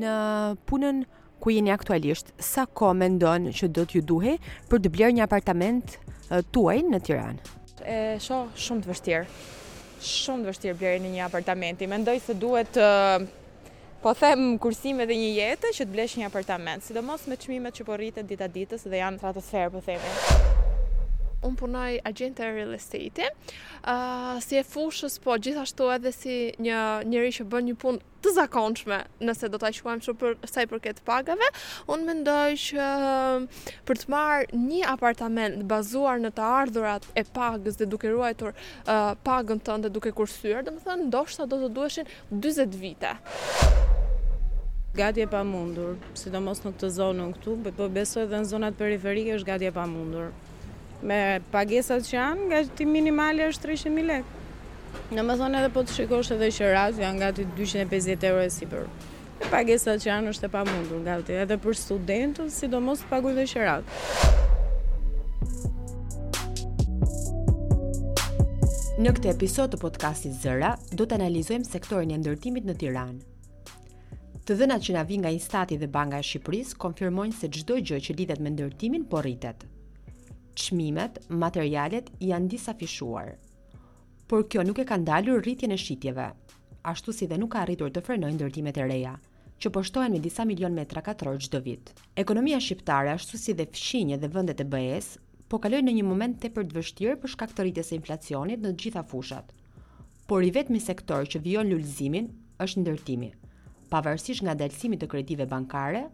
Në punën ku jeni aktualisht, sa kohë mendon që do t'ju duhej për të blerë një apartament tuajin në Tiranë? E shoh shumë të vështirë. Shumë të vështirë blerjen e një apartamenti. Mendoj se duhet të Po them kursimet e një jete që të blesh një apartament, sidomos me çmimet që po rriten dita ditës dhe janë stratosferë po themi. Unë punoj agjente e real estate, uh, si e fushës, po gjithashtu edhe si një njeri që bën një punë të zakonshme, nëse do ta quajmë kështu për sa i përket pagave, unë mendoj që për të marrë një apartament bazuar në të ardhurat e pagës dhe duke ruajtur uh, pagën tënde duke kursyer, domethënë ndoshta do të duheshin njëzet vite. Gati e pamundur, sidomos në këtë zonën këtu, po besoj dhe në zonat periferike është gati e pamundur. Me pagesat që janë, gati minimalja është 300.000 lekë. Domethënë edhe po të shikosh edhe qiratë janë gati 250 euro e sipër. Pagesat që janë është e pamundur gati edhe për studentët, sidomos të paguajnë dhe qiratë. Në këtë episod të podcastit Zëra, do të analizojmë sektorin e ndërtimit në Tiranë. Të dhënat që na vijnë nga Instati dhe Banka e Shqipërisë konfirmojnë se çdo gjë që lidhet me ndërtimin po rritet. Çmimet, materialet janë disafishuar. Por kjo nuk e ka ndalur rritjen e shitjeve. ashtu si dhe nuk ka arritur të frenojë ndërtimet e reja, që po shtohen me disa milionë metra katrorë çdo vit. Ekonomia shqiptare, ashtu si dhe fqinjët dhe vendet e BE-së, po kalojnë një moment tepër të vështirë për shkak të rritjes së inflacionit në të gjitha fushat. Por i vetmi sektor që vijon lulëzimin është ndërtimi, pavarësisht ngadalësimit të kredive bankare,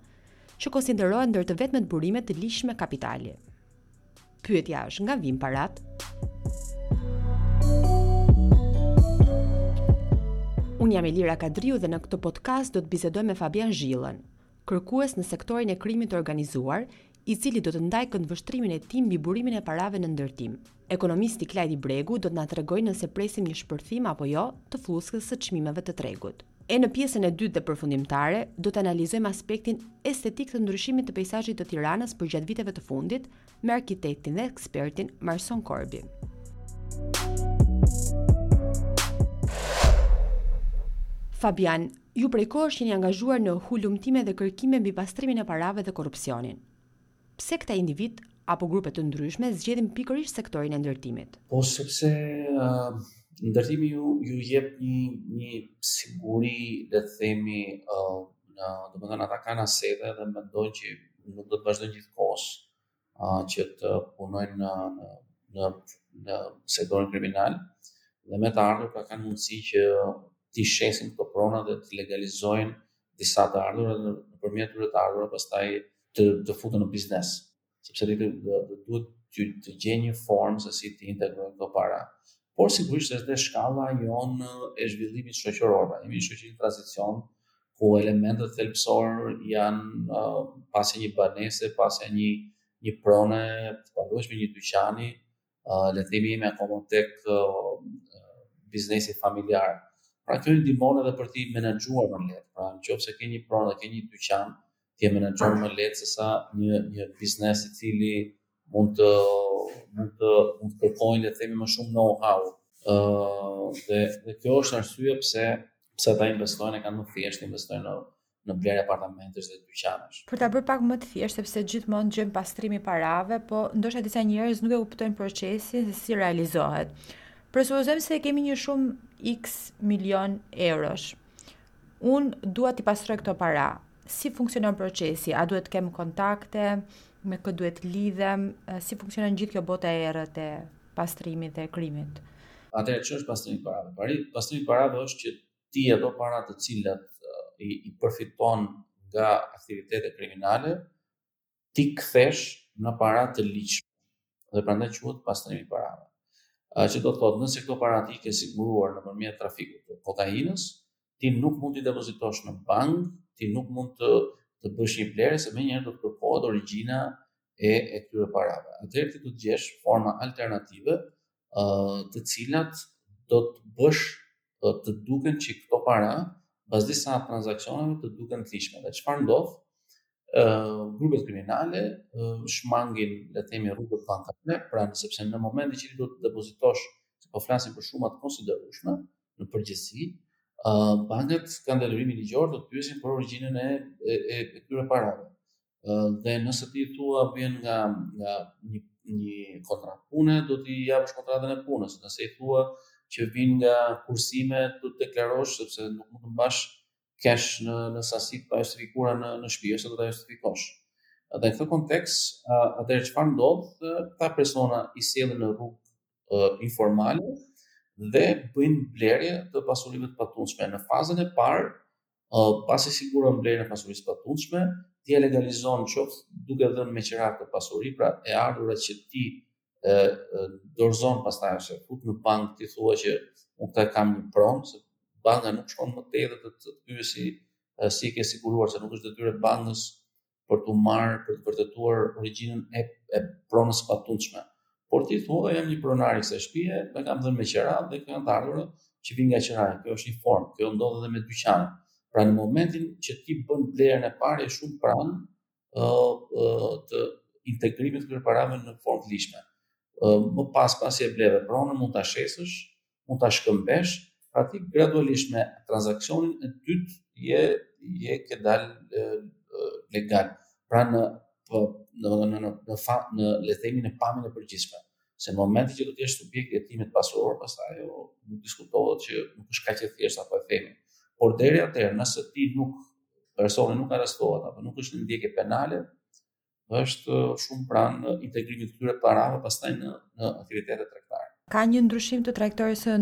që konsiderohen ndër të vetmet burime të ligjshme kapitali. Pyetja është nga vijnë paratë? Unë jam Elira Kadriu dhe në këtë podcast do të bisedoj me Fabian Zhillën, kërkues në sektorin e krimit të organizuar, i cili do të ndajë këndvështrimin e tij mbi burimin e parave në ndërtim. Ekonomisti Klajdi Bregu do të na tregojë nëse presim një shpërthim apo jo të flluskës së çmimeve të tregut. E në pjesën e dytë dhe përfundimtare, do të analizojmë aspektin estetik të ndryshimit të pejsazhit të Tiranës përgjatë viteve të fundit me arkitektin dhe ekspertin Marson Korbi. Fabian, ju prej kohësh jeni angazhuar në hulumtime dhe kërkime mbi pastrimin e parave dhe korrupsionin. Pse këta individë apo grupe të ndryshme zgjedhin pikërisht sektorin e ndërtimit? Po sepse ndërtimi ju ju jep një një siguri, le të themi, ë në, domethënë ata kanë asete dhe mendojnë që nuk do të vazhdojnë gjithë kohës ë që të punojnë në në në sektorin kriminal dhe me të ardhur pra kanë mundësi që t'i shesin këto prona dhe të legalizojnë disa të ardhura dhe nëpërmjet këtyre të ardhurave pastaj të të futen në biznes, sepse dhe duhet që të gjej një formë se si t'i integrojnë këto para. Por sigurisht është dhe shkalla jonë e zhvillimit shoqëror. Pra, jemi një shoqëri në tranzicion ku elementët thelbësor janë uh, pasja e një banese, pasja e një prone të paluajtshme, një dyqani, uh, le të themi jemi akoma tek uh, biznesi familjar. Pra kjo i ndihmon edhe për t'i menaxhuar më lehtë. Pra nëse ke një pronë dhe ke një dyqan, ti e menaxhon më lehtë se sa një një biznes i cili mund të mund të mund të kërkojnë le të themi më shumë know-how. ë uh, dhe dhe kjo është arsye pse pse ata investojnë e kanë më thjesht investojnë në në blerje apartamentesh dhe dyqanesh. Për ta bërë pak më të thjeshtë, sepse gjithmonë dëgjojmë pastrimi i parave, po ndoshta disa njerëz nuk e kuptojnë procesin se si realizohet. Presupozojmë se kemi një shumë X milion eurosh. Unë dua t'i pastroj këto para. Si funksionon procesi? A duhet të kem kontakte? Me kë duhet të lidhem? Si funksionon gjithë kjo bota e errët e pastrimit dhe krimit? Atëherë ç'është pastrimi i parave? Pastrimi i parave është që ti ato para të cilat i, i përfiton nga aktivitete kriminale, t'i kthesh në para të ligjshme. Dhe prandaj quhet pastrimi i parave. A që do të thotë, nëse këto para ti i ke siguruar nëpërmjet trafikut të kokainës, ti nuk mund t'i depozitosh në bankë, ti nuk mund të të bësh një blerje se menjëherë do të kërkohet origjina e e këtyre parave. Atëherë ti do të gjesh forma alternative të cilat do të bësh të duken që këto para pas disa transaksioneve të duken të ligjshme. Dhe çfarë ndodh? ë grupet kriminale shmangin le të themi rrugët bankare, pra sepse në momentin që ti do të depozitosh, se po flasim për shuma të konsiderueshme në përgjithësi, ë bankat kanë detyrimin ligjor të pyesin për origjinën e e, e këtyre parave. dhe nëse ti i thua vjen nga nga një një kontratë pune, do t'i japësh kontratën e punës. Nëse i thua që vjen nga kursime, do të deklarosh sepse nuk mund të mbash cash në në sasi të pajustifikuara në në shtëpi, se do ta justifikosh. Dhe në këtë kontekst, atëherë çfarë ndodh? Këta persona i sjellin në rrugë informale dhe bëjnë blerje të pasurive të patundshme. Në fazën e parë, pasi siguron blerjen e pasurisë së patundshme, ti e legalizon qoftë duke dhënë me qira këtë pasuri, pra e ardhura që ti e, e dorëzon pastaj ose fut në bank ti thua që unë këtë kam në pronë, se banka nuk shkon më tej dhe të të pyesi si e ke siguruar se nuk është detyrë e bankës për të marrë, për të vërtetuar origjinën e, e pronës së patundshme. Por ti thua, jam një pronar i kësaj shtëpie, e kam dhënë me qera dhe kam të ardhurën që vjen nga qeraja. Kjo është një formë, kjo ndodh edhe me dyqanin. Pra në momentin që ti bën blerjen e parë je shumë pranë ë të integrimit të parave në formë të ligjshme. Ë më pas pasi e bleve pronën mund ta shesësh mund ta shkëmbesh pra ti gradualisht me transaksionin e dytë je je ke dalë legal pra në po në në në në në fa, në le të themi në pamjen e përgjithshme se në momentin që do të jesh subjekt i hetimit pasuror pastaj ajo nuk diskutohet që nuk është kaq e thjeshtë apo e themi por deri atëherë nëse ti nuk personi nuk arrestohet apo nuk është në ndjekje penale është shumë pranë integrimit të këtyre parave pastaj në në aktivitetet tregtare. Ka një ndryshim të trajektores së,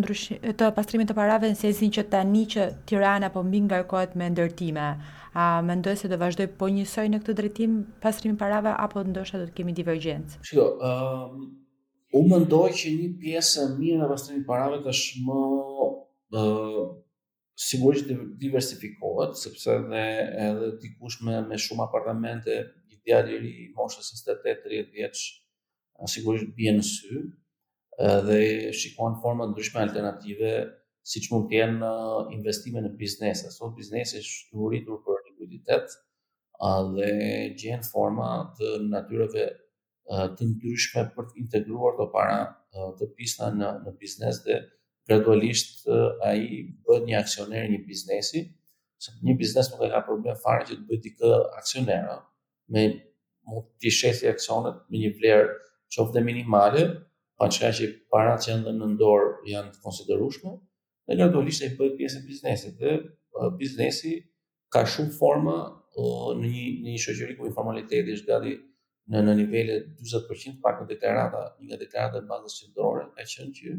të pastrimit të parave në sensin që tani që Tirana po mbingarkohet me ndërtime, a mendon se do vazhdojë po njësoj në këtë drejtim pastrimi i parave apo ndoshta do të kemi divergjencë? Shiko, ë um, unë mendoj që një pjesë e mirë e pastrimit të parave tashmë ë uh, sigurisht diversifikohet, sepse dhe edhe dikush me, me shumë apartamente, një djalë i ri i moshës 28-30 vjeç, sigurisht bie në sy, dhe shikon forma të ndryshme alternative, siç mund të jenë investime në biznese. Sot biznesi është i uritur për likuiditet, dhe gjen forma të natyrave të ndryshme për të integruar këto para të pisna në, në biznes dhe gradualisht ai bëhet një aksioner i një biznesi, se një biznes nuk e ka problem fare që të bëjë dikë aksioner, me mund t'i shesë aksionet me një vlerë qoftë dhe minimale, paçka që parat që janë dhënë në dorë janë të konsiderueshme, dhe gradualisht ai bëhet pjesë e biznesit dhe biznesi ka shumë forma në një në një shoqëri ku informaliteti është gati në në nivele 40% paktën deklarata, një nga deklaratat e bankës qendrore ka qenë që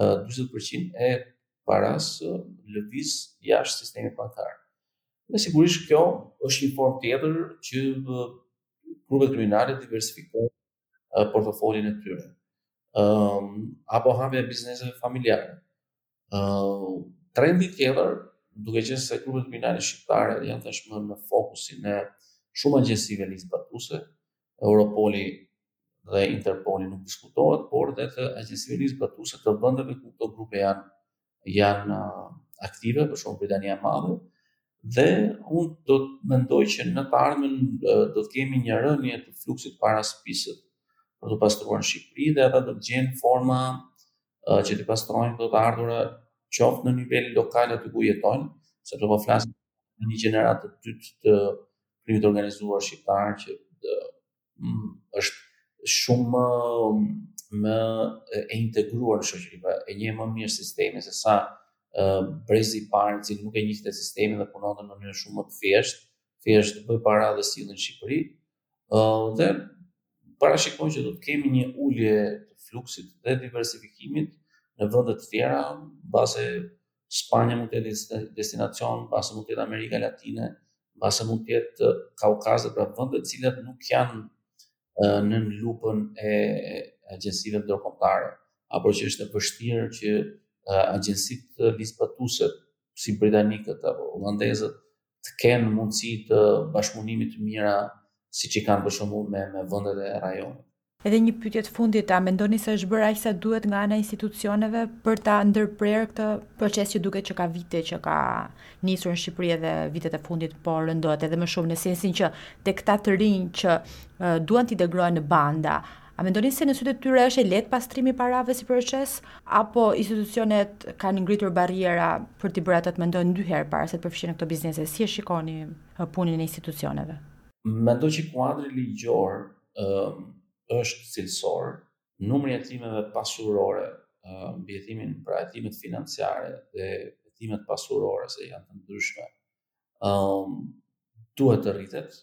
40% e paras lëviz jashtë sistemit bankar. Dhe sigurisht kjo është një formë tjetër që grupet kriminale diversifikojnë uh, portofolin e tyre. Um, apo hapja e bizneseve familjare. Uh, trendi tjetër, duke qenë se grupet kriminale shqiptare janë tashmë në fokusin e shumë agjencive ligjzbatuese, Europoli dhe Interpoli nuk diskutohet, por dhe të agjencive ligjzbatuese të vendeve ku këto grupe janë janë aktive, për shembull Britania e madhe, dhe unë do të mendoj që në të ardhmen do të kemi një rënie të fluksit parasë së pisët për t'u pastruar në Shqipëri dhe ata do të gjejnë forma uh, që t'i pastrojnë këto të ardhura qoftë në nivel lokal aty ku jetojnë, sepse po flasim në një gjeneratë të dytë të krimit të organizuar shqiptar që është shumë më e integruar në shoqëri, pra e njeh më mirë sistemin se sa brezi i parë, që nuk e njihte sistemin dhe punonte në mënyrë shumë më të thjeshtë, thjesht bënte para dhe sillte në Shqipëri. Ë uh, dhe parashikoj që do të kemi një ulje të fluksit dhe diversifikimit në vende të tjera, mbase Spanja mund të jetë destinacion, mbase mund të jetë Amerika Latine, mbase mund të jetë Kaukazi, pra vende të cilat nuk janë nën lupën e agjencive ndërkombëtare, apo që është e vështirë që agjencitë ligjzbatuese si britanikët apo holandezët të kenë mundësi të bashkëpunimit të mira siç i kanë për shembull me me vendet e rajonit. Edhe një pyetje të fundit, a mendoni se është bërë aq sa duhet nga ana e institucioneve për ta ndërprerë këtë proces që duket që ka vite që ka nisur në Shqipëri edhe vitet e fundit po rëndohet edhe më shumë në sensin që tek këta të rinj që duan të integrohen në banda, A mendoni se në sytë e tyre është e lehtë pastrimi i parave si proces, apo institucionet kanë ngritur barriera për t'i bërë ata të mendojnë dy herë para se të përfshihen në këto biznese? Si e shikoni punën e institucioneve? Mendoj që kuadri ligjor është cilësor. Numri i hetimeve pasurore mbi hetimin, pra hetimet financiare dhe hetimet pasurore se janë të ndryshme, duhet të rritet,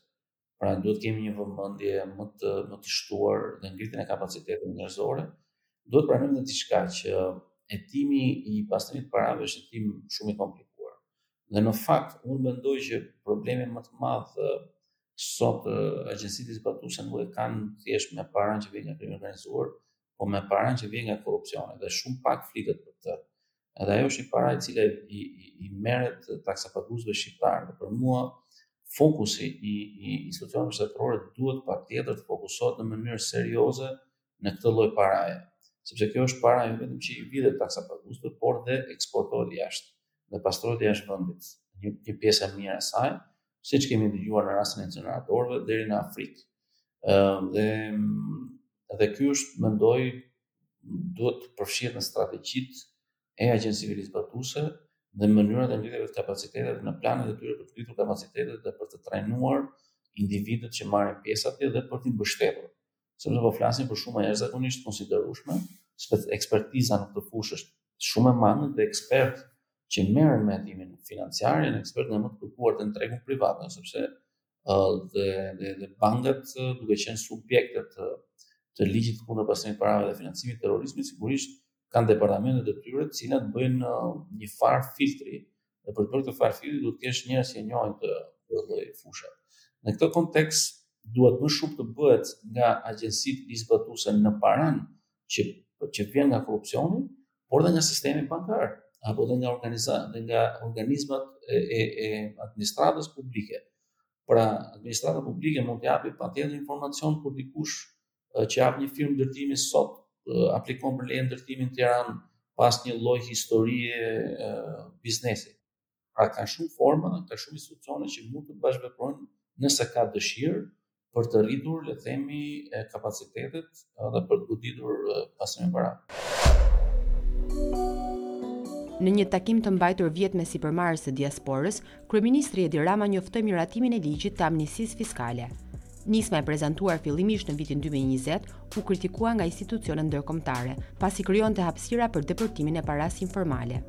Pra duhet të kemi një vëmendje më të më të shtuar në ngritjen e kapaciteteve njerëzore. Duhet të pranojmë dhe diçka që hetimi i pastrimit të parave është hetim shumë i komplikuar. Dhe në fakt unë mendoj që problemin më të madh sot agjencitë ligjzbatuese nuk e kanë thjesht me paranë që vjen nga krimi i organizuar, po me paranë që vjen nga korrupsioni dhe shumë pak flitet për këtë. Edhe ajo është një para e cila i, i, i merret taksapaguesve shqiptarë. Për mua fokusi i, i institucioneve shtetërore duhet patjetër të fokusohet në mënyrë serioze në këtë lloj paraje, sepse kjo është para jo vetëm që i vidhet taksapaguesve, por dhe eksportohet jashtë dhe pastrohet jashtë vendit. Një, një pjesë e mirë e saj, siç kemi dëgjuar në rastin e inceneratorëve deri në Afrikë. Ëm dhe dhe ky është mendoj duhet të përfshihet në strategjitë e agjencive ligjzbatuese dhe në mënyrat e ngritjeve të kapaciteteve në planet e tyre për të ngritur kapacitetet dhe për të trajnuar individët që marrin pjesë atje dhe për t'i mbështetur. Sepse po flasim për shuma jashtëzakonisht të konsiderueshme, sepse ekspertiza në këtë fushë është shumë e madhe dhe ekspertët që merren me hetimin financiar, janë ekspertët më të kërkuar në tregun privat, sepse dhe dhe dhe bankat duke qenë subjekte të të ligjit kundër pastrimit të parave dhe financimit të terrorizmit sigurisht kanë departamente të tyre të cilat bëjnë një farë filtri dhe për të bërë këtë farë filtri duhet të kesh njerëz që njohin këto lloj fushash. Në këtë kontekst duhet më shumë të bëhet nga agjencitë ligjzbatuese në paranë që që vjen nga korrupsioni, por edhe nga sistemi bankar apo edhe nga organiza dhe nga organizmat e, e, e administratës publike. Pra, administrata publike mund të japi patjetër informacion për dikush që hap një firmë ndërtimi sot aplikon për leje ndërtimi në Tiranë pa asnjë lloj historie biznesi. Pra ka shumë forma, ka shumë institucione që mund të bashkëveprojnë nëse ka dëshirë për të rritur, le të themi, kapacitetet dhe për të goditur pastrimin e parave. Në një takim të mbajtur vjet me sipërmarrës të diasporës, kryeministri Edi Rama njoftoi miratimin e ligjit të amnistisë fiskale. Nisma e prezantuar fillimisht në vitin 2020 u kritikua nga institucionet ndërkombëtare, pasi krijonte hapësira për depërtimin e parasë informale.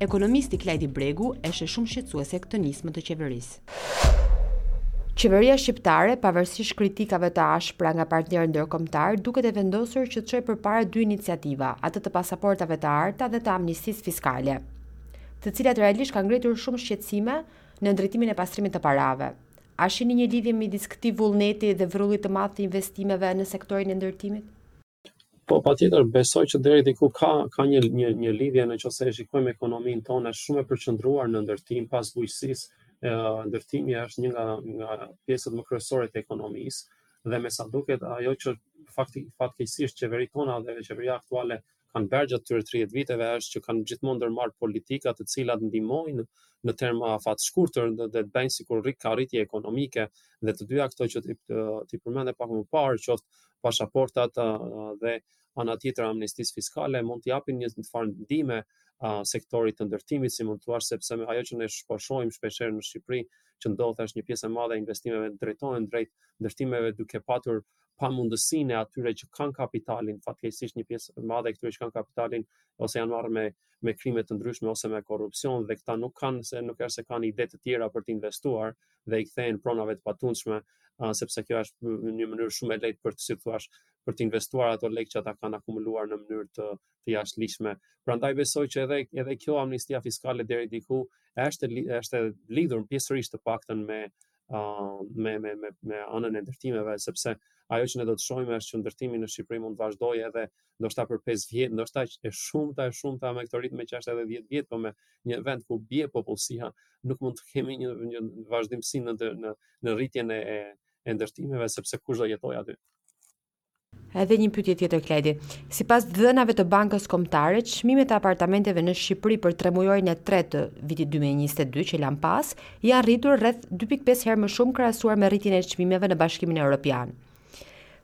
Ekonomisti Klajdi Bregu e sheh shumë shqetësuese këtë nismë të qeverisë. Qeveria shqiptare, pavarësisht kritikave të ashpra nga partnerë ndërkombëtarë, duket e vendosur që të çojë përpara dy iniciativa, atë të pasaportave të arta dhe të amnistisë fiskale, të cilat realisht kanë ngritur shumë shqetësime në drejtimin e pastrimit të parave. A shihni një lidhje midis këtij vullneti dhe vrullit të madh të investimeve në sektorin e ndërtimit? Po, patjetër, besoj që deri diku ka ka një një një lidhje në qoftë se e shikojmë ekonominë tonë është shumë e përqendruar në ndërtim pas bujqësisë. Ndërtimi është një nga nga pjesët më kryesore të ekonomisë dhe me sa duket ajo që fakt fatkeqësisht qeveritë tona dhe qeveria aktuale kanë bërë gjatë këtyre tridhjetë viteve është që kanë gjithmonë ndërmarrë politika të cilat ndihmojnë në terma afatshkurtër dhe të bëjnë sikur rrit ka rritje ekonomike dhe të dyja këto që ti ti përmende pak më parë qoftë pasaportat dhe ana tjetër amnistisë fiskale mund të japin një farë ndihme sektorit të ndërtimit si mund të thuash sepse ajo që ne po shohim shpesh herë në Shqipëri që ndodh është një pjesë e madhe e investimeve drejtohen drejt ndërtimeve duke patur pa mundësinë e atyre që kanë kapitalin, fatkeqësisht një pjesë e madhe e këtyre që kanë kapitalin ose janë marrë me me krime të ndryshme ose me korrupsion dhe këta nuk kanë se nuk është se kanë ide të tjera për të investuar dhe i kthehen pronave të patundshme, uh, sepse kjo është një mënyrë shumë e lehtë për të si thuash për të investuar ato lekë që ata kanë akumuluar në mënyrë të të jashtëligjshme. Prandaj besoj që edhe edhe kjo amnistia fiskale deri diku është është lidhur pjesërisht të paktën me uh, me, me, me, me anën e ndërtimeve, sepse ajo që ne do të shohim është që ndërtimi në Shqipëri mund të vazhdojë edhe ndoshta për 5 vjet, ndoshta e shumta e shumta me këto ritme që është edhe 10 vjet, por me një vend ku bie popullsia, nuk mund të kemi një, një vazhdimësi në, në në rritjen e e ndërtimeve sepse kush do jetojë aty. Edhe një pyetje tjetër Kledi. Sipas të dhënave të Bankës Kombëtare, çmimet e apartamenteve në Shqipëri për tremujorin e tretë të vitit 2022 që lamë pas, janë rritur rreth 2.5 herë më shumë krahasuar me rritjen e çmimeve në Bashkimin Evropian.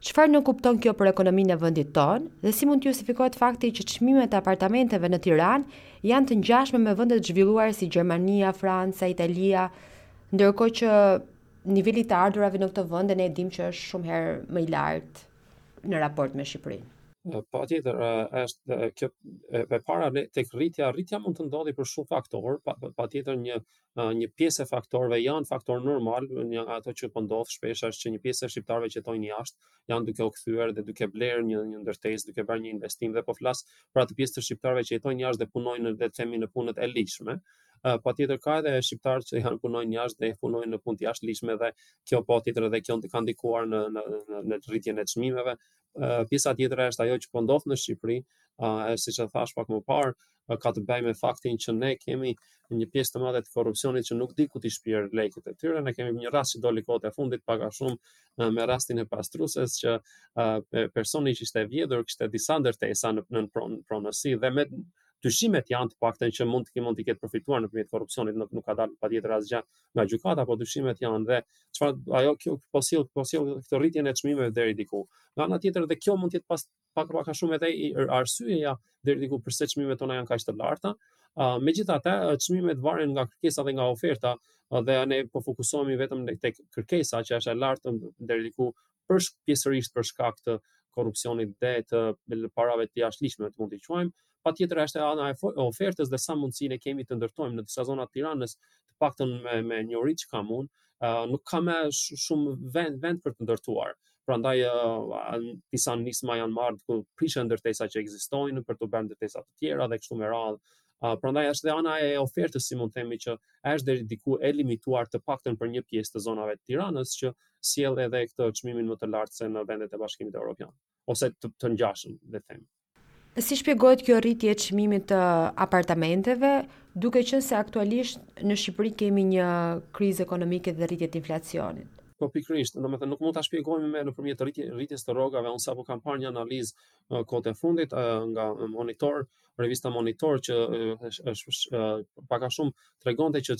Çfarë nënkupton kjo për ekonominë e vendit tonë dhe si mund të justifikohet fakti që çmimet e apartamenteve në Tiranë janë të ngjashme me vende të zhvilluara si Gjermania, Franca, Italia, ndërkohë që Niveli i të ardhurave në këto vende ne e dimë që është shumë herë më i lartë në raport me Shqipërinë. Patjetër, është kjo e para tek rritja, rritja mund të ndodhi për shumë faktorë, pa, patjetër një një pjesë e faktorëve janë faktorë normalë, një nga ato që po ndodh shpesh është që një pjesë e shqiptarëve që jetojnë jashtë janë duke u kthyer dhe duke blerë një një ndërtesë, duke bërë një investim dhe po flas për atë pjesë të shqiptarëve që jetojnë jashtë dhe punojnë në të themi në punët e ligjshme. Uh, patjetër ka edhe shqiptarë që janë punojnë jashtë dhe punojnë në punë të jashtëligjshme dhe kjo patjetër edhe kjo ka ndikuar në, në, në, në rritjen e çmimeve. Uh, pjesa tjetër është ajo që po ndodh në Shqipëri, uh, siç e thashë pak më parë, uh, ka të bëjë me faktin që ne kemi një pjesë të madhe të korrupsionit që nuk di ku t'i shpjerë lekët e tyre, ne kemi një rast që doli kohët e fundit pak a shumë uh, me rastin e pastrueses që uh, personi që ishte vjedhur, kishte disa ndërtesa në, në pronësi dhe me dyshimet janë të paktën që mund të mund të ketë përfituar nëpërmjet korrupsionit, nuk nuk ka dalë patjetër asgjë nga gjykata, por dyshimet janë dhe çfarë ajo kjo po sill po sill këtë rritjen e çmimeve deri diku. Nga ana tjetër dhe kjo mund të jetë pas pak pak a shumë edhe arsyeja deri diku pse çmimet tona janë kaq të larta. Uh, Megjithatë, çmimet varen nga kërkesa dhe nga oferta dhe ne po fokusohemi vetëm tek kërkesa që është e lartë deri diku për pjesërisht për shkak të korrupsionit dhe të parave të jashtëligjshme, mund t'i quajmë, patjetër është edhe ana e ofertës dhe sa mundësi ne kemi të ndërtojmë në disa zona të Tiranës, të paktën me me njohuritë që kam unë, uh, nuk ka më shumë vend vend për të ndërtuar. Prandaj uh, disa nisma janë marrë ku prishen ndërtesa që ekzistojnë për të bërë ndërtesa të tjera dhe kështu me radhë. Uh, prandaj është dhe ana e ofertës, si mund të themi që është deri diku e limituar të paktën për një pjesë të zonave të Tiranës që sjell edhe këtë çmimin më të lartë se në vendet e Bashkimit Evropian ose të, të ngjashëm, le të themi. Si shpjegohet kjo rritje e çmimit të apartamenteve, duke qenë se aktualisht në Shqipëri kemi një krizë ekonomike dhe rritje të inflacionit? Po pikërisht, domethënë nuk mund ta shpjegojmë më nëpërmjet rritjes rritjes të rrogave, unë sapo kam parë një analizë uh, kohët e fundit uh, nga Monitor, revista Monitor që është pak a shumë tregonte që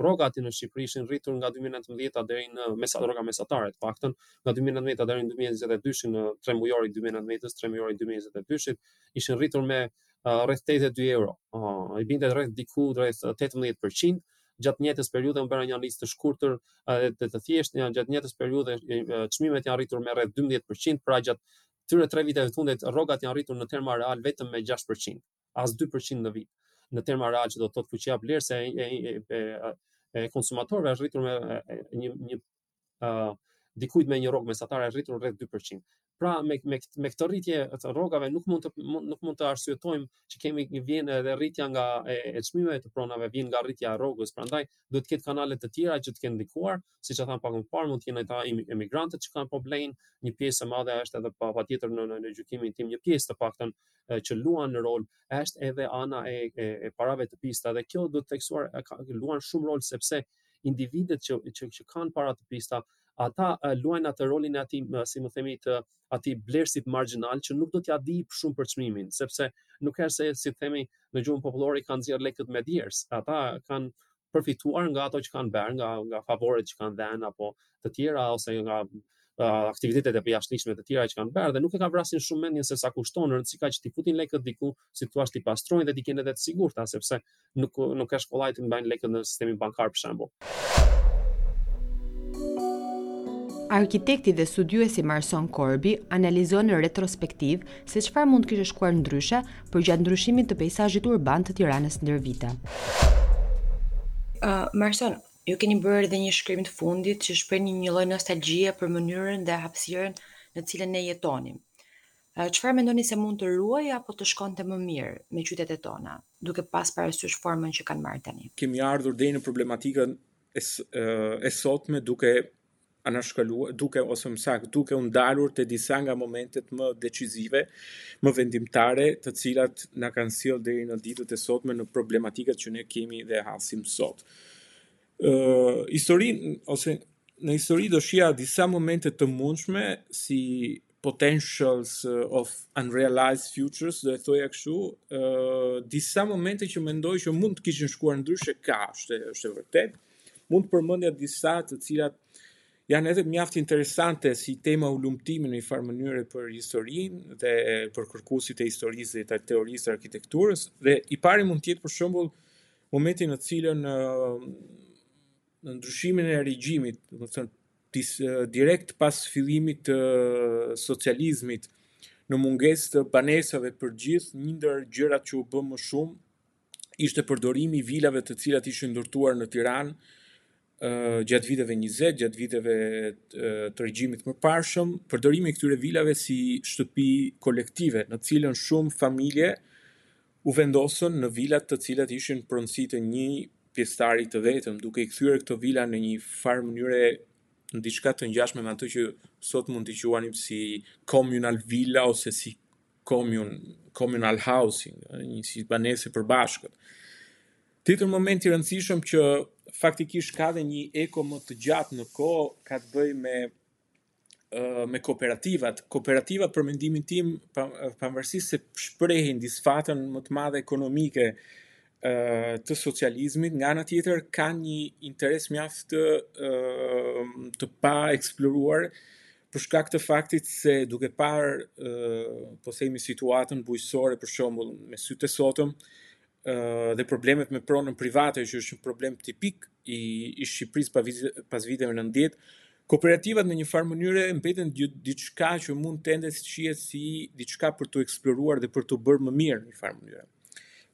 rrogat në Shqipëri ishin rritur nga 2019 deri në mesat rroga mesatare të paktën nga 2019 deri në 2022 në 3 mujori 2019-s 3 mujori 2022-shit ishin rritur me rreth 82 euro. I binte rreth diku rreth 18% gjatë të njëjtës periudhe unë bëra një analizë të shkurtër dhe të thjeshtë, gjatë të njëjtës periudhe çmimet janë rritur me rreth 12%, pra gjatë Këtyre tre viteve të fundit rrogat janë rritur në terma real vetëm me gjashtë për qind, as dy për qind në vit. Në terma real që do të thotë fuqia blerëse e, e, e, e konsumatorëve është rritur me një një ë uh, dikujt me një rrogë mesatare është rritur rreth 2%. Pra me me me këtë rritje të rrogave nuk mund të nuk mund të arsyetojmë që kemi një vjen edhe rritja nga e, e çmimeve të pronave vjen nga rritja e rrogës, prandaj duhet të ketë kanale të tjera që të kenë ndikuar, siç e thamë pak më parë, mund të jenë ata emigrantët që kanë po blejnë, një pjesë e madhe është edhe patjetër në, në, në gjykimin tim një pjesë të paktën që luan një rol, është edhe ana e, e, e parave të pista dhe kjo duhet theksuar luan shumë rol sepse individët që që, që kanë para të pista ata luajnë atë rolin e atij, si me thënë, të atij blerësit margjinal që nuk do t'ia di shumë për çmimin, sepse nuk është se si themi në gjuhën popullore kanë nxjerr lekët me djersë. Ata kanë përfituar nga ato që kanë bërë, nga nga favoret që kanë dhënë apo të tjera ose nga uh, aktivitetet e jashtëligjshme të tjera që kanë bërë dhe nuk e ka vrasin shumë mendjen se sa kushton rëndësi ka që t'i futin lekët diku si thua t'i pastrojnë dhe t'i kenë edhe të sigurta sepse nuk nuk është kollaj të mbajnë lekët në sistemin bankar për shembull Arkitekti dhe studiuesi Marson Korbi analizon në retrospektivë se çfarë mund të kishte shkuar ndryshe përgjatë ndryshimit të peizazhit urban të Tiranës ndër vite. Uh, Marson, ju keni bërë edhe një shkrim të fundit që shprehni një lloj nostalgjie për mënyrën dhe hapësirën në cilën ne jetonim. Çfarë mendoni se mund të ruhej apo të shkonte më mirë me qytetet tona, duke pas parasysh formën që kanë marrë tani? Kemi ardhur deri në problematikën e, e sotme duke anashkaluar duke ose më saktë duke u ndalur te disa nga momentet më decizive, më vendimtare, të cilat na kanë sjellë deri në ditët e sotme në problematikat që ne kemi dhe hasim sot. Ë historinë ose në histori do shihja disa momente të mundshme si potentials of unrealized futures, do e thoja kështu, uh, disa momente që mendoj që mund të kishin shkuar ndryshe ka, është është e vërtetë. Mund të përmendja disa të cilat janë edhe mjaft interesante si tema hulumtimi në një farë mënyre për historinë dhe për kërkuesit e historisë dhe të teorisë së arkitekturës dhe i pari mund të jetë për shembull momenti në të cilën në ndryshimin e regjimit, do të thënë direkt pas fillimit të socializmit, në mungesë të banesave për gjithë, një ndër gjërat që u bë më shumë ishte përdorimi i vilave të cilat ishin ndërtuar në Tiranë gjatë viteve 20, gjatë viteve të regjimit të mëparshëm, përdorimi i këtyre vilave si shtëpi kolektive, në cilën shumë familje u vendosën në vilat të cilat ishin pronësi të një pjesëtari të vetëm, duke i kthyer këto vila në një farë mënyre në diçka të ngjashme me atë që sot mund ta quanim si communal villa ose si commune, communal housing, njësi banese e përbashkët. Tjetër moment i rëndësishëm që faktikisht ka dhe një eko më të gjatë në kohë ka të bëjë me me kooperativat. Kooperativat për mendimin tim, pavarësisht se shprehin disfatën më të madhe ekonomike të socializmit, nga ana tjetër kanë një interes mjaft të të paeksploruar për shkak të faktit se duke parë po themi situatën bujqësore për shembull me sytë e sotëm, dhe problemet me pronën private që është një problem tipik i, i Shqipërisë pas, pas viteve 90, kooperativat në një farë mënyre mbeten diçka që mund të ende si si diçka për të eksploruar dhe për të bërë më mirë në një farë mënyre.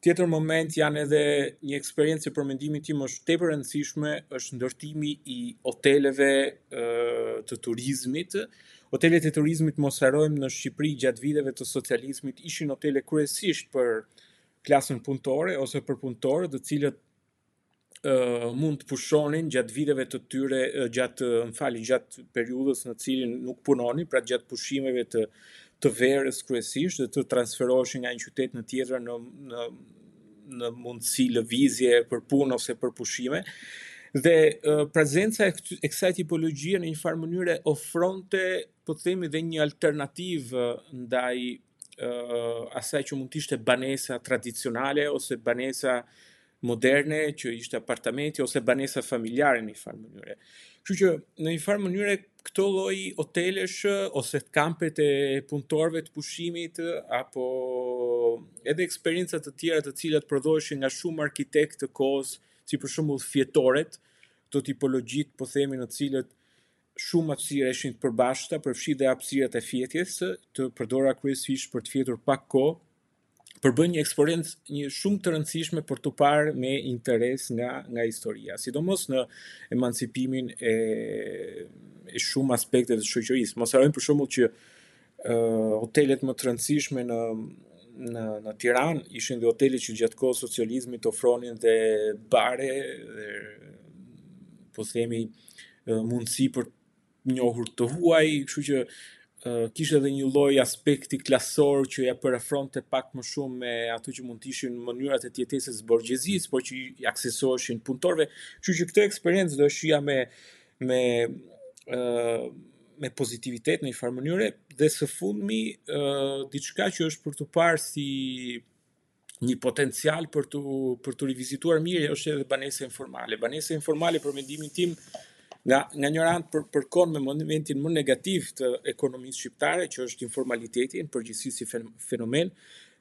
Tjetër moment ose edhe një eksperiencë që për mendimin tim është tepër e rëndësishme, është ndërtimi i hoteleve të turizmit. Hotelet e turizmit mos harrojmë në Shqipëri gjatë viteve të socializmit ishin hotele kryesisht për klasën punëtore ose për punëtorët të cilët mund të pushonin gjatë viteve të tyre, gjatë, më falni, gjatë periudhës në cilën nuk punonin, pra gjatë pushimeve të, të verës kryesisht dhe të transferoheshin nga një qytet në tjetër në, në, në mundësi lëvizje për punë ose për pushime. Dhe uh, prezenca e, këty, e kësaj tipologjie në një farë mënyre ofronte, po themi, dhe një alternativë ndaj uh, asaj që mund të ishte banesa tradicionale ose banesa moderne që ishte apartamenti ose banesa familjare në një farë mënyre. Kështu që në një farë mënyre këto lloj hotelesh ose kampet e punëtorëve të pushimit apo edhe eksperienca të tjera të cilat prodhoheshin nga shumë arkitektë të kohës, si për shembull fjetoret, këto tipologjitë po themi në të cilat Shumë hapësira ishin të përbashkëta, përfshi dhe hapësirat e fjetjes, të përdora kryesisht për të fjetur pak kohë, përbën një eksperiencë shumë të rëndësishme për t'u parë me interes nga nga historia, sidomos në emancipimin e e shumë aspekteve të shoqërisë. Mos harrojmë për shembull që hotelet më të rëndësishme në në në Tiranë ishin dhe hotelet që gjatë kohës së socializmit ofronin dhe bare dhe po themi mundësi për të njohur të huaj, kështu që uh, kishte edhe një lloj aspekti klasor që ja përafronte pak më shumë me ato që mund të ishin mënyrat e jetesës borgjezisë, por që i aksesoheshin punëtorëve. Kështu që këtë eksperiencë do e shihja me me uh, me pozitivitet në një farë mënyre dhe së fundmi uh, diçka që është për t'u parë si një potencial për t'u për t'u rivizituar mirë është edhe banesa informale. Banesa informale për mendimin tim nga nga njëra anë për përkon me momentin më negativ të ekonomisë shqiptare që është informaliteti në përgjithësi si fenomen,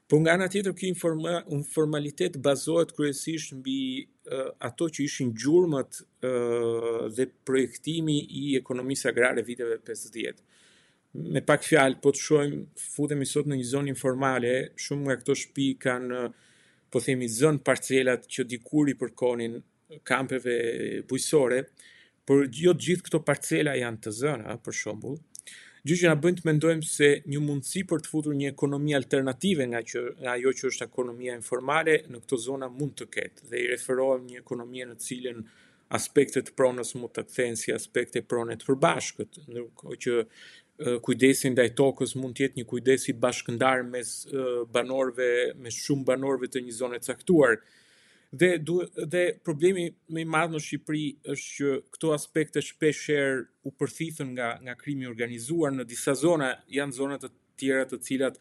por nga ana tjetër ky informalitet bazohet kryesisht mbi ato që ishin gjurmët dhe projektimi i ekonomisë agrare viteve 50. Me pak fjalë, po të shohim, futemi sot në një zonë informale, shumë nga këto shpi kanë, po themi, zënë parcelat që dikur i përkonin kampeve bujqësore, por jo të gjithë këto parcela janë të zëna, për shembull, gjë që na bën të mendojmë se një mundësi për të futur një ekonomi alternative nga që nga ajo që është ekonomia informale në këto zona mund të ketë dhe i referohem një ekonomie në të cilën aspekte të pronës mund të kthehen si aspekte prone të përbashkët, ndërkohë që kujdesi ndaj tokës mund të jetë një kujdes i bashkëndarë mes banorëve, mes shumë banorëve të një zone të caktuar. Dhe du, dhe problemi më i madh në Shqipëri është që këto aspekte shpesh herë u përthithën nga nga krimi i organizuar në disa zona, janë zona të tjera të cilat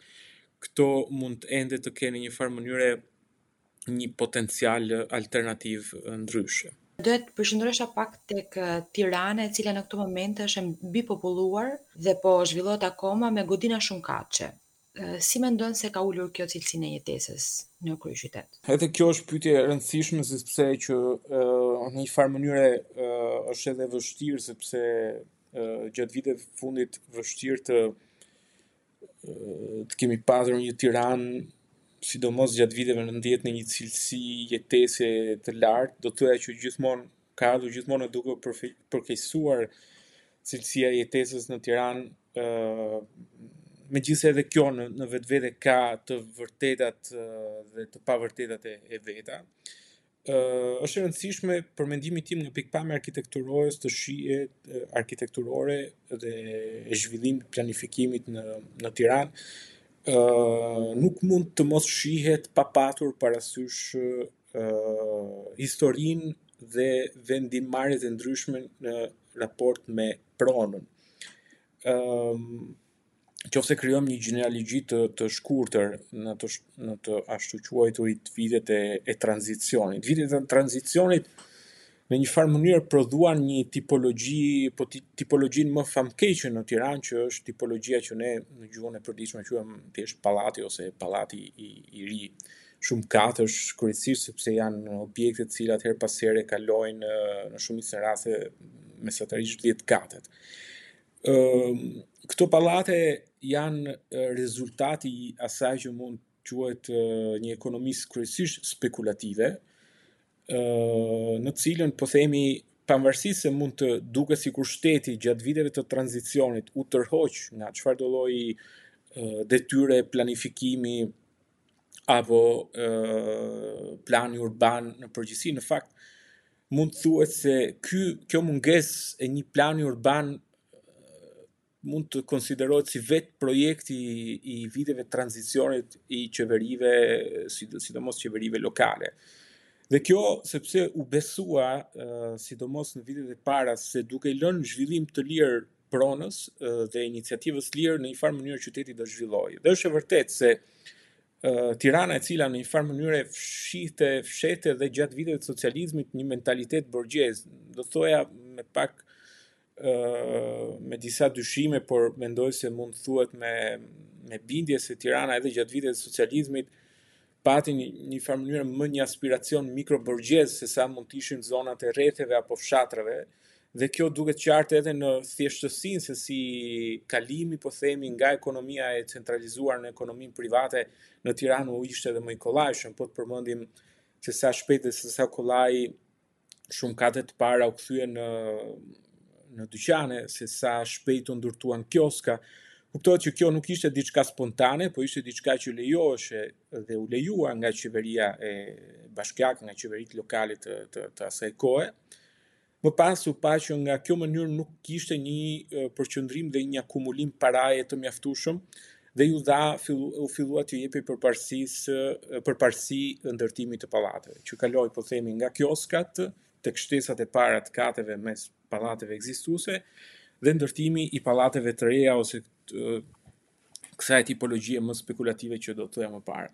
këto mund të ende të kenë në një farë mënyre një potencial alternativ ndryshe. Doja të përqendrohesha pak tek Tirana, e cila në këto momente është e mbipopulluar dhe po zhvillohet akoma me godina shumëkatëshe. Si mendon se ka ulur kjo cilësinë e jetesës në kryeqytet? Edhe kjo është pyetje e rëndësishme sepse që në një farë mënyre është edhe vështirë sepse gjatë viteve të fundit vështirë të të kemi pasur një Tiranë sidomos gjatë viteve nëntëdhjetë me një cilësi jetese të lartë, do të thoja që gjithmonë ka ardhur gjithmonë duke përkeqësuar cilësia e jetesës në Tiranë, ë megjithëse edhe kjo në, në vetvete ka të vërtetat dhe të pavërtetat e, e veta. ë është e rëndësishme për mendimin tim nga pikëpamja arkitekturore të shihet arkitekturore dhe e zhvillimit planifikimit në në Tiranë ë nuk mund të mos shihet pa patur parasysh historinë dhe vendimmarrjet e ndryshme në raport me pronën. Ëm qoftë se krijojmë një gjenealogji të të shkurtër në të në të ashtuquajturit vitet e tranzicionit, vitet e tranzicionit në një farë mënyrë prodhuan një tipologji, po tipologjinë më famkeqe në Tiranë që është tipologjia që ne në gjuhën e përditshme quajmë thjesht pallati ose pallati i, i ri. Shumëkatësh, kryesisht sepse janë objekte të cilat herë pas here kalojnë në shumicën e raste mesatarisht 10 katet. Ë këto pallate janë rezultati i asaj që mund quhet një ekonomisë kryesisht spekulative, në të cilën po themi pavarësisht se mund të duket sikur shteti gjatë viteve të tranzicionit u tërhoq nga çfarëdo lloj detyre planifikimi apo e, plani urban në përgjithësi në fakt mund të thuhet se ky kjo mungesë e një plani urban mund të konsiderohet si vetë projekti i viteve të tranzicionit i qeverive, sidomos qeverive lokale. Dhe kjo sepse u besua, uh, sidomos në vitet e para, se duke i lënë zhvillim të lirë pronës uh, dhe iniciativës të lirë, në një farë mënyrë qyteti do zhvillojë. Dhe është e vërtetë se uh, Tirana e cila në një farë mënyrë fshihte, fshehte dhe gjatë viteve të socializmit një mentalitet borgjez, do thoja me pak me disa dyshime, por mendoj se mund të thuhet me me bindje se Tirana edhe gjatë viteve të socializmit pati një, një farë mënyrë më një aspiracion mikroborgjez se sa mund të ishin zonat e rretheve apo fshatrave dhe kjo duket qartë edhe në thjeshtësinë se si kalimi po themi nga ekonomia e centralizuar në ekonominë private në Tiranë u ishte edhe më i kollajshëm po të përmendim se sa shpejt dhe se sa kollaj shumë kate të para u kthyen në në dyqane se sa shpejt u ndërtuan kioska. Kuptohet që kjo nuk ishte diçka spontane, po ishte diçka që lejoheshe dhe u lejua nga qeveria bashkiake, nga qeveritë lokale të, të, të asaj kohe. Më pas u pa që nga kjo mënyrë nuk kishte një përqendrim dhe një akumulim paraje të mjaftushëm, dhe iu dha fillu, u fillua të jepej përparësi përparësi ndërtimit të pallateve, që kaloi po themi nga kioskat tek shtesat e para të kateve mes pallateve ekzistuese dhe ndërtimi i pallateve të reja ose kësaj tipologjie më spekulative që do të thoja më parë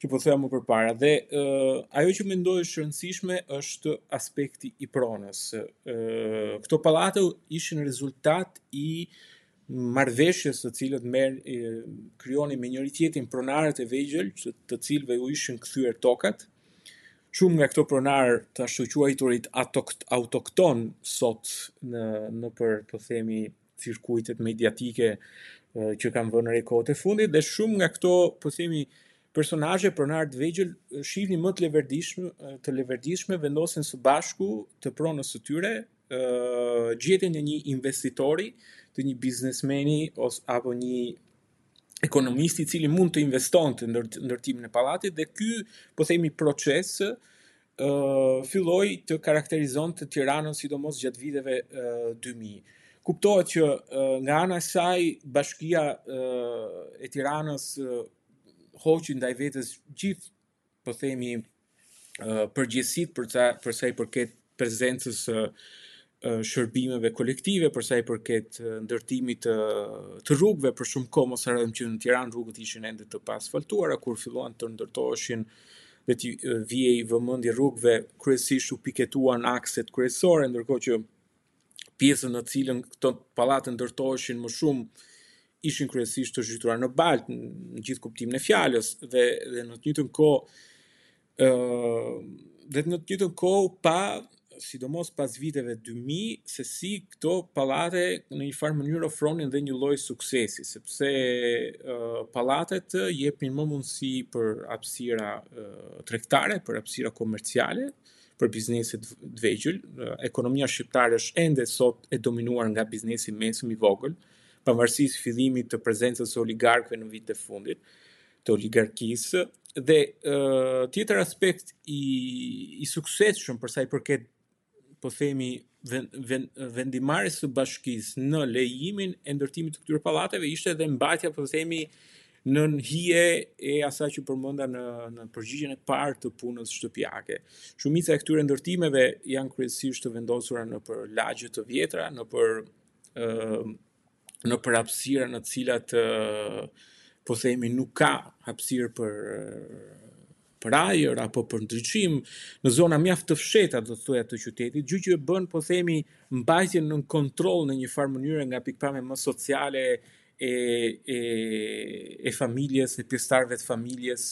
që po thoja më përpara dhe uh, ajo që mendoj është e rëndësishme është aspekti i pronës. Ë uh, këto pallate ishin rezultat i marrëveshjes të cilët merr krijonin me njëri tjetrin pronarët e vegjël që të cilëve u ishin kthyer tokat. Shumë nga këto pronarë të ashtuquajturit autoktonë sot në nëpër po themi cirkuitet mediatike që kam vënë re kohët e fundit dhe shumë nga këto po themi personazhe pronarë të vegjël shihnin më të leverdishme të leverdishme vendosjen së bashku të pronës së tyre gjetjen e një investitori, të një biznesmeni ose apo një ekonomisti i cili mund të investonte në ndërtimin e pallatit dhe ky, po themi, proces ë uh, filloi të karakterizonte Tiranën sidomos gjatë viteve uh, 2000. Kuptohet që uh, nga ana e saj bashkia uh, e Tiranës uh, hoqi ndaj vetes gjithë po themi përgjegjësitë për sa për sa i përket prezencës së shërbimeve kolektive për sa i përket ndërtimit të, të rrugëve për shumë kohë mos harrojmë që në Tiranë rrugët ishin ende të paasfaltuara kur filluan të ndërtoheshin dhe të vihej vëmendje rrugëve kryesisht u piketuan akset kryesore ndërkohë që pjesët në të cilën këto pallate ndërtoheshin më shumë ishin kryesisht të zhytura në baltë në gjithë kuptimin e fjalës dhe dhe në të njëjtën kohë ë dhe në të njëjtën kohë pa sidomos pas viteve 2000 se si këto pallate në një farë mënyrë ofronin dhe një lloj suksesi sepse uh, pallatet jepnin më mundësi për hapësira uh, tregtare, për hapësira komerciale, për biznese të vegjël. Ekonomia shqiptare është ende sot e dominuar nga biznesi i mesëm i vogël, pavarësisht fillimit të prezencës së oligarkëve në vitet e fundit të oligarkisë dhe uh, tjetër aspekt i i suksesshëm për sa i përket po themi vendimarrjes së bashkisë në lejimin e ndërtimit të këtyre pallateve ishte edhe mbajtja po themi nën hije e asaj që përmenda në në përgjigjen e parë të punës shtëpiake. Shumica e këtyre ndërtimeve janë kryesisht të vendosura nëpër lagje të vjetra, nëpër ë nëpër hapësira në të cilat ë po themi nuk ka hapësirë për për ajër apo për ndriçim në zona mjaft të fshehta do të thoja të qytetit, gjë që e bën po themi mbajtjen në kontroll në një farë mënyre nga pikëpamja më sociale e e e familjes, e pjesëtarëve të familjes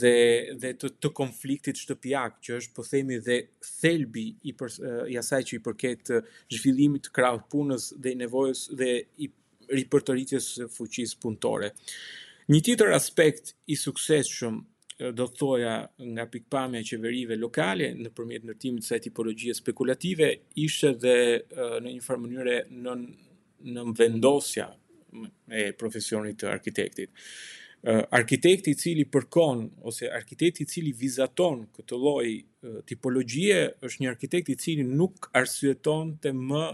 dhe dhe të, të konfliktit shtëpiak, që është po themi dhe thelbi i për, i asaj që i përket zhvillimit të krahut të punës dhe i nevojës dhe i ripërtëritjes së fuqisë punëtore. Një tjetër aspekt i suksesshëm do të thoja nga pikëpamja e qeverive lokale nëpërmjet ndërtimit të kësaj tipologjie spekulative, ishte dhe në një farë mënyre nënvendosja e profesionit të arkitektit. Arkitekti i cili përkon, ose arkitekti i cili vizaton këtë lloj tipologjie, është një arkitekt i cili nuk arsyeton më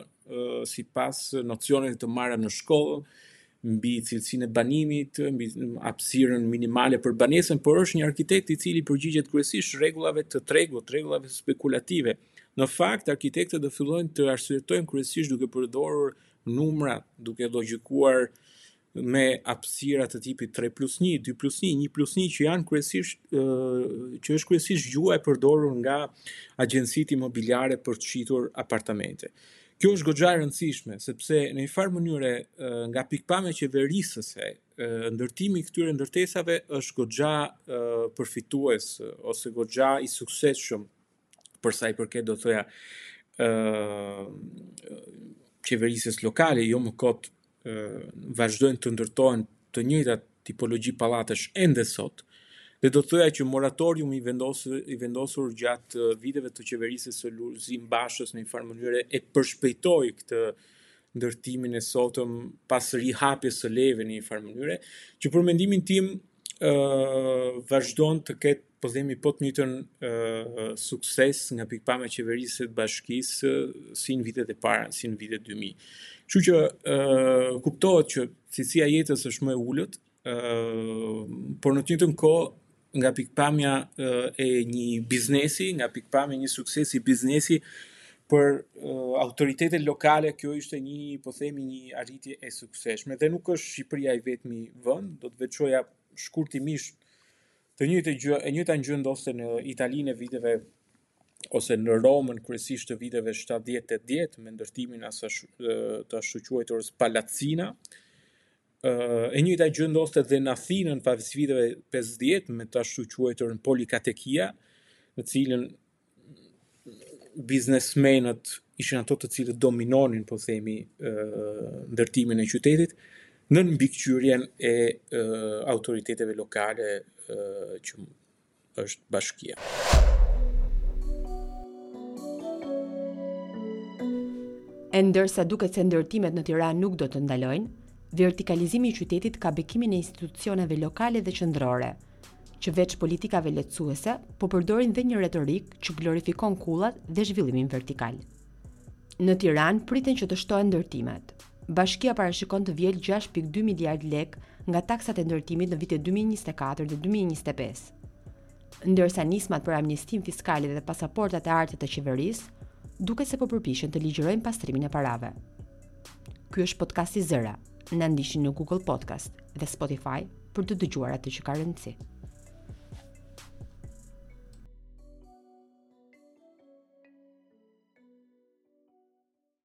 sipas nocioneve të marra në shkollë mbi cilësinë e banimit, mbi hapësirën minimale për banesën, por është një arkitekt i cili i përgjigjet kryesisht rregullave të tregut, rregullave spekulative. Në fakt, arkitektët do fillojnë të arsyetojnë kryesisht duke përdorur numra, duke logjikuar me hapësira të tipit 3 plus 1, 2 plus 1, 1 plus 1 që janë kryesisht që është kryesisht gjuha e përdorur nga agjencitë imobiliare për të shitur apartamente. Kjo është goxha e rëndësishme sepse në një farë mënyre nga pikëpamja qeverisëse ndërtimi i këtyre ndërtesave është goxha përfitues ose goxha i suksesshëm për sa i përket do thoja ë qeverisjes lokale, jo më kot ë vazhdojnë të ndërtohen të njëjtat tipologji pallatesh ende sot. Dhe do thoja që moratoriumi i vendosur i vendosur gjatë viteve të qeverisjes së Lulzim Bashës në një farë mënyre e përshpejtoi këtë ndërtimin e sotëm pas rihapjes së lejeve në një farë mënyre, që për mendimin tim ë vazhdon të ketë Po themi po të njëjtin sukses nga pikëpamja e qeverisë së bashkisë si në vitet e para, si në vitet 2000. Kështu që ë uh, kuptohet që cilësia e jetës është më e ulët, ë uh, por në të njëjtën kohë nga pikëpamja uh, e një biznesi, nga pikëpamja e një suksesi biznesi për uh, autoritetet lokale, kjo ishte një, po themi, një arritje e suksesshme dhe nuk është Shqipëria i vetmi vend, do të veçoja shkurtimisht E njëjta gjë, e njëjta gjë ndodhte në Italinë e viteve ose në Romën kryesisht të viteve 70-80 me ndërtimin e asaj të ashtuquajturës palacina. E njëjta gjë ndodhte edhe në Athinën pas viteve 50 me të ashtuquajturën polikatekia, në të cilën biznesmenët ishin ato të cilët dominonin, po themi, ndërtimin e qytetit, nën mbikëqyrjen e autoriteteve lokale që është bashkia. E ndërsa duket se ndërtimet në Tiranë nuk do të ndalojnë, vertikalizimi i qytetit ka bekimin e institucioneve lokale dhe qendrore, që veç politikave lehtësuese, po përdorin dhe një retorikë që glorifikon kullat dhe zhvillimin vertikal. Në Tiranë priten që të shtohen ndërtimet. Bashkia parashikon të vjelë 6.2 miliard lek nga taksat e ndërtimit në vitet 2024 dhe 2025. Ndërsa nismat për amnistinë fiskale dhe pasaportat e arta të qeverisë, duket se po përpiqen të ligjërojnë pastrimin e parave. Ky është podcasti Zëra. Na ndiqni në Google Podcast, dhe Spotify për të dëgjuar atë që ka rëndësi.